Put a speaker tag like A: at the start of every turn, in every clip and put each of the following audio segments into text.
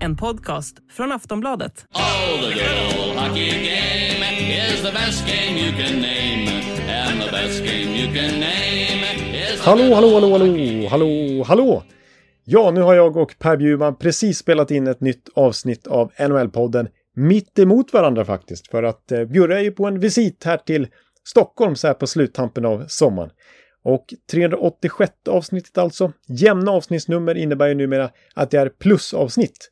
A: En podcast från Aftonbladet.
B: Oh, the good old hockey game is the best game you can name. And the best game you can name is
C: Hallå, hallå, hallå, hallå, hallå, hallå! Ja, nu har jag och Per Bjurman precis spelat in ett nytt avsnitt av NHL-podden mitt emot varandra faktiskt. För att eh, Bjurre är ju på en visit här till Stockholm så här på sluttampen av sommaren. Och 386 avsnittet alltså. Jämna avsnittsnummer innebär ju numera att det är plusavsnitt.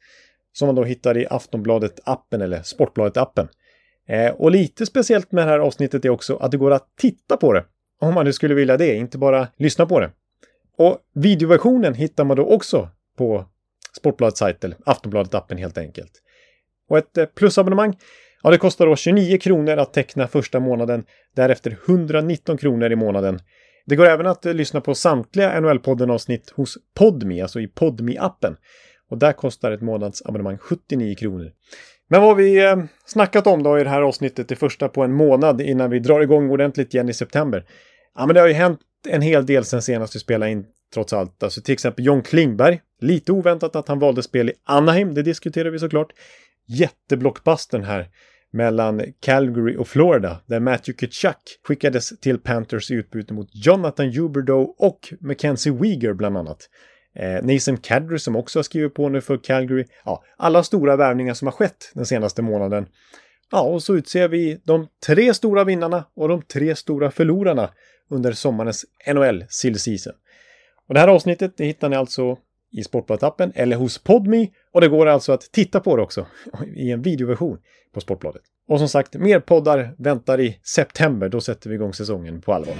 C: Som man då hittar i Aftonbladet-appen eller Sportbladet-appen. Eh, och lite speciellt med det här avsnittet är också att det går att titta på det. Om man nu skulle vilja det, inte bara lyssna på det. Och videoversionen hittar man då också på Sportbladets sajt eller Aftonbladet-appen helt enkelt. Och ett eh, plusabonnemang, ja det kostar då 29 kronor att teckna första månaden, därefter 119 kronor i månaden. Det går även att eh, lyssna på samtliga NHL-podden-avsnitt hos Podmi, alltså i podmi appen Och där kostar ett månadsabonnemang 79 kronor. Men vad har vi eh, snackat om då i det här avsnittet, det första på en månad innan vi drar igång ordentligt igen i september? Ja, men det har ju hänt en hel del sen senast vi spelade in trots allt. Alltså till exempel John Klingberg. Lite oväntat att han valde spel i Anaheim, det diskuterar vi såklart. Jätteblockbustern här mellan Calgary och Florida där Matthew Kitchuck skickades till Panthers i utbyte mot Jonathan Huberdeau och Mackenzie Weegar bland annat. Eh, Nason Kadri som också har skrivit på nu för Calgary. Ja, alla stora värvningar som har skett den senaste månaden. Ja, och så utser vi de tre stora vinnarna och de tre stora förlorarna under sommarens NHL Sill Season. Och det här avsnittet det hittar ni alltså i Sportbladet-appen eller hos Podme och det går alltså att titta på det också i en videoversion på Sportbladet. Och som sagt, mer poddar väntar i september. Då sätter vi igång säsongen på allvar.